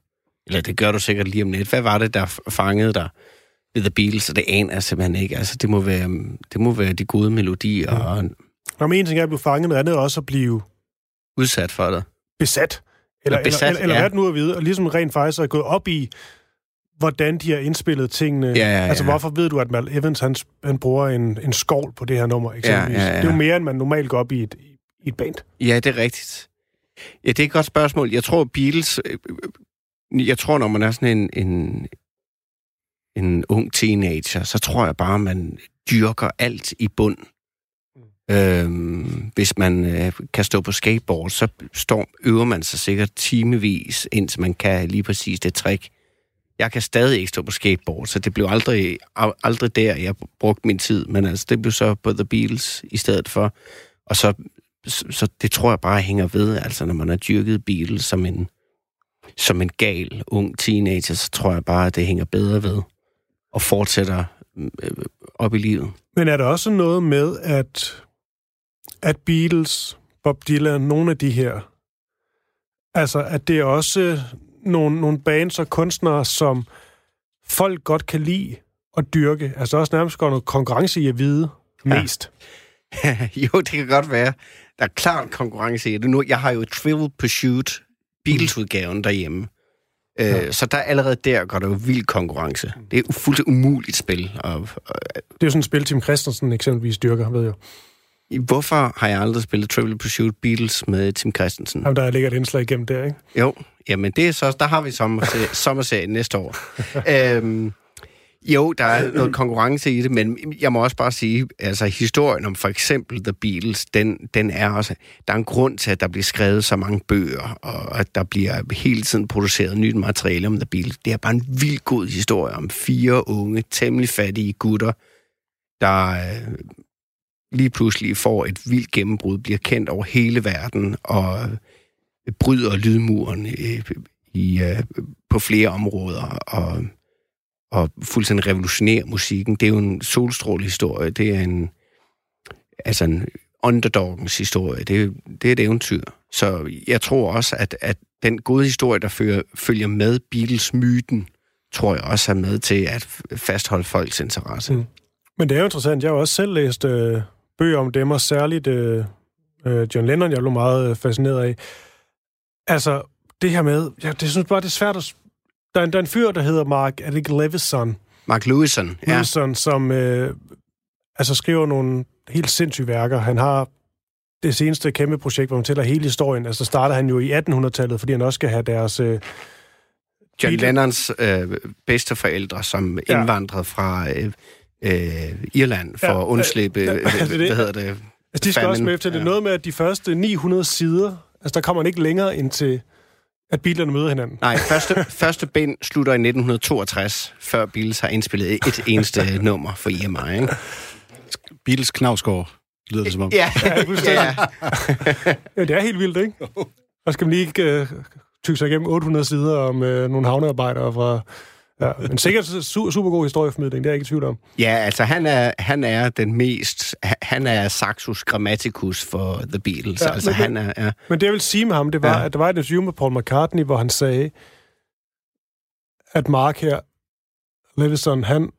Eller det gør du sikkert lige om lidt. Hvad var det, der fangede dig The Beatles? Og det aner jeg simpelthen ikke. Altså, det må være, det må være de gode melodier og Nå, men en ting er at blive fanget, noget andet er også at blive udsat for det. besat. Eller, Eller besat, eller, eller, eller ja. hvad det nu at vide, og ligesom rent faktisk er gået op i, hvordan de har indspillet tingene. Ja, ja, ja. Altså, hvorfor ved du, at Mal Evans, han, han bruger en, en skovl på det her nummer, eksempelvis? Ja, ja, ja. Det er jo mere, end man normalt går op i et, i et band. Ja, det er rigtigt. Ja, det er et godt spørgsmål. Jeg tror, Beatles... øh, øh, Jeg tror, når man er sådan en, en, en ung teenager, så tror jeg bare, man dyrker alt i bund. Øhm, hvis man øh, kan stå på skateboard, så står, øver man sig sikkert timevis, indtil man kan lige præcis det trick. Jeg kan stadig ikke stå på skateboard, så det blev aldrig, al- aldrig der, jeg brugte min tid. Men altså, det blev så på The Beatles i stedet for. Og så så, så det tror jeg bare hænger ved, altså når man har dyrket Beatles som en, som en gal ung teenager, så tror jeg bare, at det hænger bedre ved og fortsætter øh, op i livet. Men er der også noget med, at, at Beatles, Bob Dylan, nogle af de her, altså at det er også nogle, nogle bands og kunstnere, som folk godt kan lide at dyrke. Altså også nærmest går noget konkurrence i at vide mest. [LAUGHS] jo, det kan godt være. Der er klart konkurrence i det. Nu, jeg har jo Trivial Pursuit Beatles-udgaven derhjemme. Øh, Ja. Så der allerede der går der jo vild konkurrence. Det er fuldstændig umuligt spil. Og, og, Det er jo sådan et spil, Tim Christensen eksempelvis dyrker, ved jeg. hvorfor har jeg aldrig spillet Trivial Pursuit Beatles med Tim Christensen? Jamen, der ligger et indslag igennem der, ikke? Jo, jamen det er så, der har vi sommerserien, [LAUGHS] sommerserien næste år. øhm, jo, der er noget konkurrence i det, men jeg må også bare sige, altså historien om for eksempel The Beatles, den, den er også, der er en grund til, at der bliver skrevet så mange bøger, og at der bliver hele tiden produceret nyt materiale om The Beatles. Det er bare en vild god historie om fire unge, temmelig fattige gutter, der øh, lige pludselig får et vildt gennembrud, bliver kendt over hele verden, og øh, bryder lydmuren i, i, øh, på flere områder og, og fuldstændig revolutionerer musikken. Det er jo en solstrålehistorie. Det er en, altså en underdogens historie. Det er, det er et eventyr. Så jeg tror også, at, at den gode historie, der følger, følger med Beatles-myten, tror jeg også er med til at fastholde folks interesse. Mm. Men det er jo interessant. Jeg har også selv læst øh, bøger om dem, og særligt øh, øh, John Lennon, jeg blev meget øh, fascineret af. Altså, det her med... Jeg det synes bare, det er svært at... Der er, en, der er en fyr, der hedder Mark, er det ikke Levison? Mark Lewison, ja. Levison, som øh, altså skriver nogle helt sindssyge værker. Han har det seneste kæmpe projekt, hvor han fortæller hele historien. Altså starter han jo i 1800-tallet, fordi han også skal have deres... Øh, John Beatles- Lennons øh, bedsteforældre, som Ja. indvandrede fra øh, øh, Irland for Ja, at undslippe, ja, er det. hvad hedder det? Altså, de skal Famine. også med efter det. Ja. Noget med, at de første 900 sider, altså der kommer man ikke længere ind til, at bilerne møder hinanden. Nej, første, første bind slutter i 1962, før Beatles har indspillet et eneste [LAUGHS] nummer for EMI. Ikke? Beatles Knavsgaard, lyder det som om. Ja, Ja, ja. [LAUGHS] Ja, det er helt vildt, ikke? Og skal man lige ikke uh, tykke sig igennem 800 sider om uh, nogle havnearbejdere fra Ja, men sikkert su- super god historieformidling, det er jeg ikke i tvivl om. Ja, altså han er, han er den mest... Han er Saxus Grammaticus for The Beatles. Ja, altså men- han er... Ja, Men det jeg vil sige med ham, det var. Ja. at der var et interview med Paul McCartney, hvor han sagde, at Mark her, Levison, han,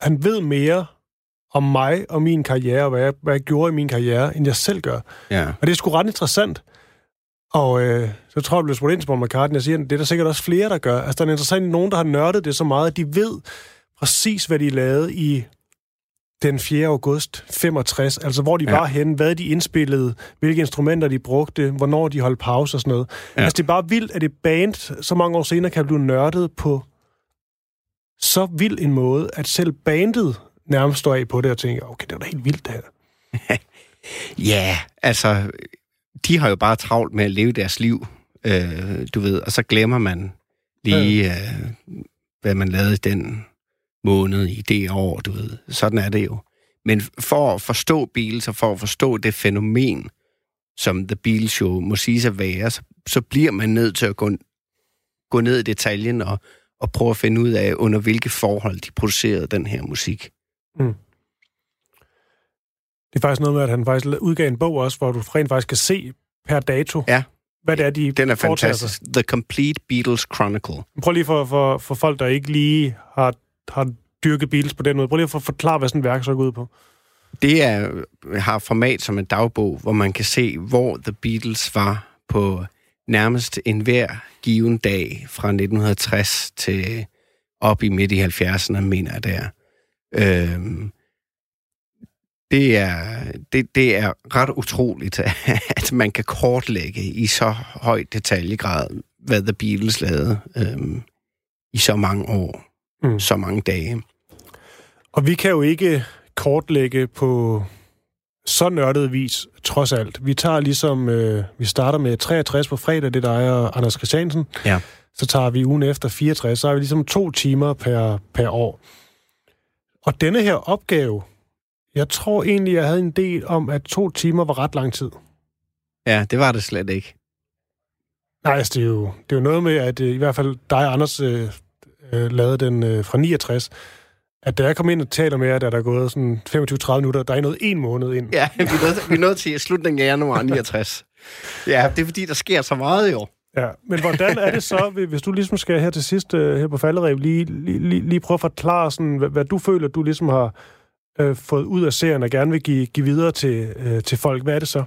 han ved mere om mig og min karriere, og hvad jeg, hvad jeg gjorde i min karriere, end jeg selv gør. ja. Og det er sgu ret interessant. Og øh, så tror jeg, jeg blev spurgt ind til Paul McCartney, og siger, det er der sikkert også flere, der gør. Altså, der er interessant nogen, der har nørdet det så meget, at de ved præcis, hvad de lavede i den 4. august 65, altså hvor de ja. Var henne, hvad de indspillede, hvilke instrumenter de brugte, hvornår de holdt pause og sådan noget. Ja. Altså, det er bare vildt, at et band så mange år senere kan blive nørdet på så vild en måde, at selv bandet nærmest står af på det og tænker, okay, det er da helt vildt det her. [LAUGHS] Ja, altså, de har jo bare travlt med at leve deres liv, øh, du ved, og så glemmer man lige, øh, hvad man lavede den måned i det år, du ved. Sådan er det jo. Men for at forstå Beatles, og for at forstå det fænomen, som The Beatles jo må sige at være, så, så bliver man nødt til at gå, gå ned i detaljen og, og prøve at finde ud af, under hvilke forhold de producerede den her musik. Det er faktisk noget med, at han faktisk udgav en bog også, hvor du rent faktisk kan se per dato, Ja. hvad det er, de Den er foretager sig. fantastisk. The Complete Beatles Chronicle. Prøv lige for, for, for folk, der ikke lige har, har dyrket Beatles på den måde. Prøv lige for at forklare, hvad sådan et værk så går ud på. Det er, har format som en dagbog, hvor man kan se, hvor The Beatles var på nærmest enhver given dag fra 1960 til op i midt i 70'erne, mener jeg det er. Øhm, det er, det, det er ret utroligt, [LAUGHS] at man kan kortlægge i så høj detaljegrad, hvad The Beatles lavede øhm, i så mange år, Mm. så mange dage. Og vi kan jo ikke kortlægge på så nørdet vis, trods alt. Vi tager ligesom, øh, vi starter med 63 på fredag, det der er Anders Christiansen. Ja. Så tager vi ugen efter 64, så har vi ligesom to timer per, per år. Og denne her opgave, jeg tror egentlig, jeg havde en del om, at to timer var ret lang tid. Ja, det var det slet ikke. Nej, altså, det er jo, det er jo noget med, at øh, i hvert fald dig, Anders, øh, øh, lavede den øh, fra 69, at da jeg kom ind og taler med jer, der er gået sådan 25-30 minutter, der er nået en måned ind. Ja, vi er nået, vi er nået til slutningen af januar 69. Ja, det er fordi, der sker så meget jo. Ja, men hvordan er det så, [LAUGHS] hvis du ligesom skal her til sidst øh, her på falderæb, lige, lige, lige, lige prøve at forklare, sådan, hvad, hvad du føler, du ligesom har øh, fået ud af serien og gerne vil give, give videre til, øh, til folk. Hvad er det så?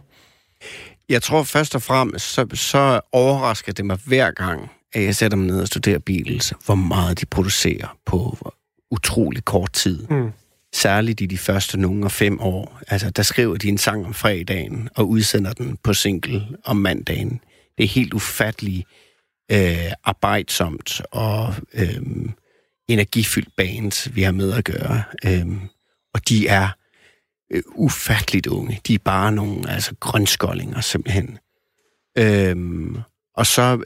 Jeg tror først og fremmest, så, så overrasker det mig hver gang, at jeg sætter mig ned og studerer Beatles, hvor meget de producerer på utrolig kort tid. Mm. Særligt i de første nogle og fem år. Altså, der skriver de en sang om fredagen og udsender den på single om mandagen. Det er helt ufatteligt øh, arbejdsomt og øh, energifyldt bands, vi har med at gøre. Øh, og de er øh, ufatteligt unge. De er bare nogle altså, grønskoldinger, simpelthen. Øhm, og så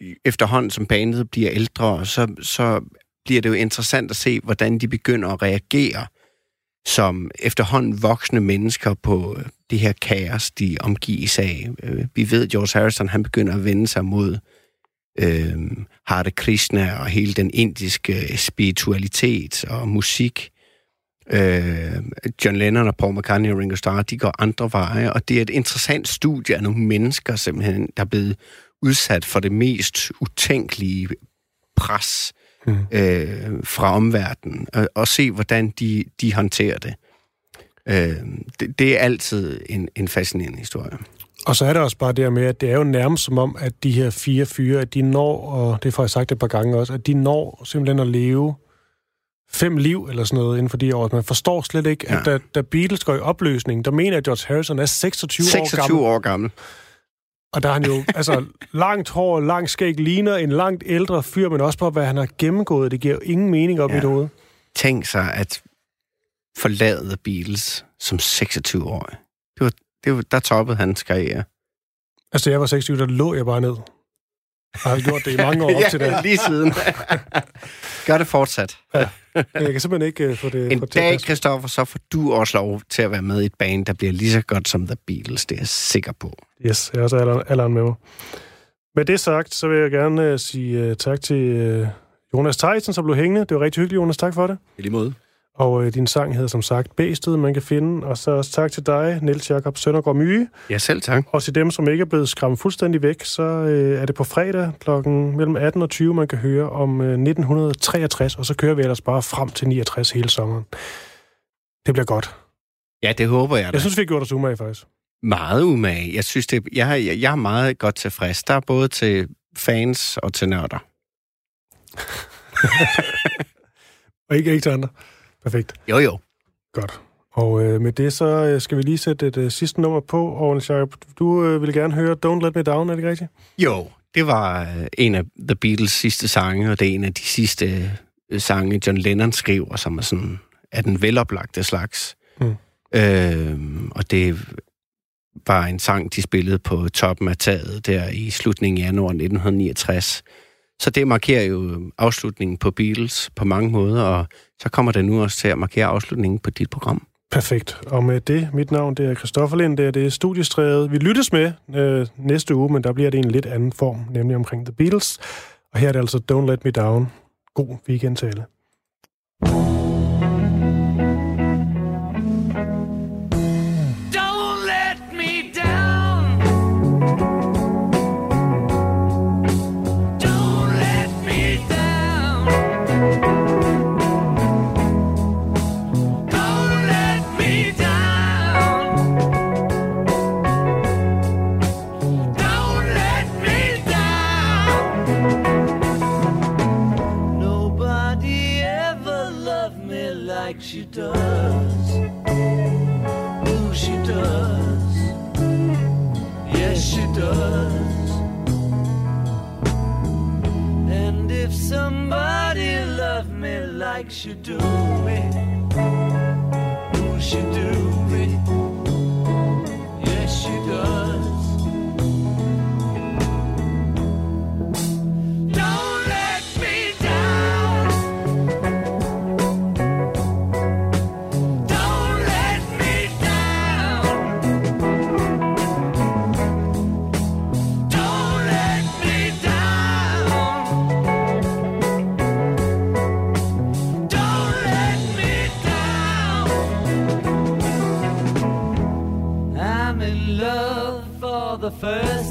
øh, efterhånden, som bandet bliver ældre, så, så bliver det jo interessant at se, hvordan de begynder at reagere som efterhånden voksne mennesker på øh, det her kaos, de omgives af. Øh, vi ved, at George Harrison han begynder at vende sig mod øh, Hare Krishna og hele den indiske spiritualitet og musik. Øh, John Lennon og Paul McCartney og Ringo Starr, de går andre veje, og det er et interessant studie af nogle mennesker, simpelthen, der er blevet udsat for det mest utænkelige pres Mm. øh, fra omverdenen, og, og se, hvordan de, de håndterer det. Øh, det. Det er altid en, en fascinerende historie. Og så er det også bare det her med, at det er jo nærmest som om, at de her fire fyre, at de når, og det får jeg sagt et par gange også, at de når simpelthen at leve fem liv eller sådan noget inden for de år. Man forstår slet ikke, ja. at da, da Beatles går i opløsning, der mener jeg, at George Harrison er 26, 26 år gammel. år gammel. Og der er han jo, [LAUGHS] altså, langt hår, langt skæg, ligner en langt ældre fyr, men også på, hvad han har gennemgået. Det giver jo ingen mening op ja. i det hoved. Tænk sig at forlade Beatles som 26-årig. Det var, det var, der toppede hans karriere. Altså, da jeg var 26, der lå jeg bare ned. Og har gjort det i mange år [LAUGHS] op til det. lige siden. [LAUGHS] Gør det fortsat. Jeg kan simpelthen ikke uh, få det En få dag, passe. Christoffer, så får du også lov til at være med i et band, der bliver lige så godt som The Beatles. Det er jeg sikker på. Yes, jeg har også alderen, alderen med mig. Med det sagt, så vil jeg gerne uh, sige uh, tak til uh, Jonas Theisen, som blev hængende. Det var rigtig hyggeligt, Jonas. Tak for det. I lige måde. Og uh, din sang hedder som sagt Bæstet, man kan finde. Og så også tak til dig, Niels Jakob Søndergaard Myge. Ja, selv tak. Og til dem, som ikke er blevet skræmt fuldstændig væk, så øh, er det på fredag klokken mellem 18 og 20, man kan høre om øh, 1963, og så kører vi ellers bare frem til 69 hele sommeren. Det bliver godt. Ja, det håber jeg da. Jeg synes, vi har gjort os umage, faktisk. Meget umage. Jeg synes, det, jeg, jeg, jeg er meget godt tilfreds. Der er både til fans og til nørder. [LAUGHS] Og ikke, ikke til andre. Perfekt. Jo, jo. Godt. Og øh, med det, så øh, skal vi lige sætte et øh, sidste nummer på. Og Jacob, du øh, vil gerne høre Don't Let Me Down, er det rigtigt? Jo, det var øh, en af The Beatles sidste sange, og det er en af de sidste øh, sange, John Lennon skriver, som er sådan af den veloplagte slags. Mm. Øh, og det var en sang, de spillede på toppen af taget der i slutningen af januar 1969. Så det markerer jo afslutningen på Beatles på mange måder, og så kommer det nu også til at markere afslutningen på dit program. Perfekt. Og med det, mit navn det er Christoffer Lind, det er, det er studiestrædet. Vi lyttes med øh, næste uge, men der bliver det i en lidt anden form, nemlig omkring The Beatles. Og her er det altså Don't Let Me Down. God weekend til alle. you do. The first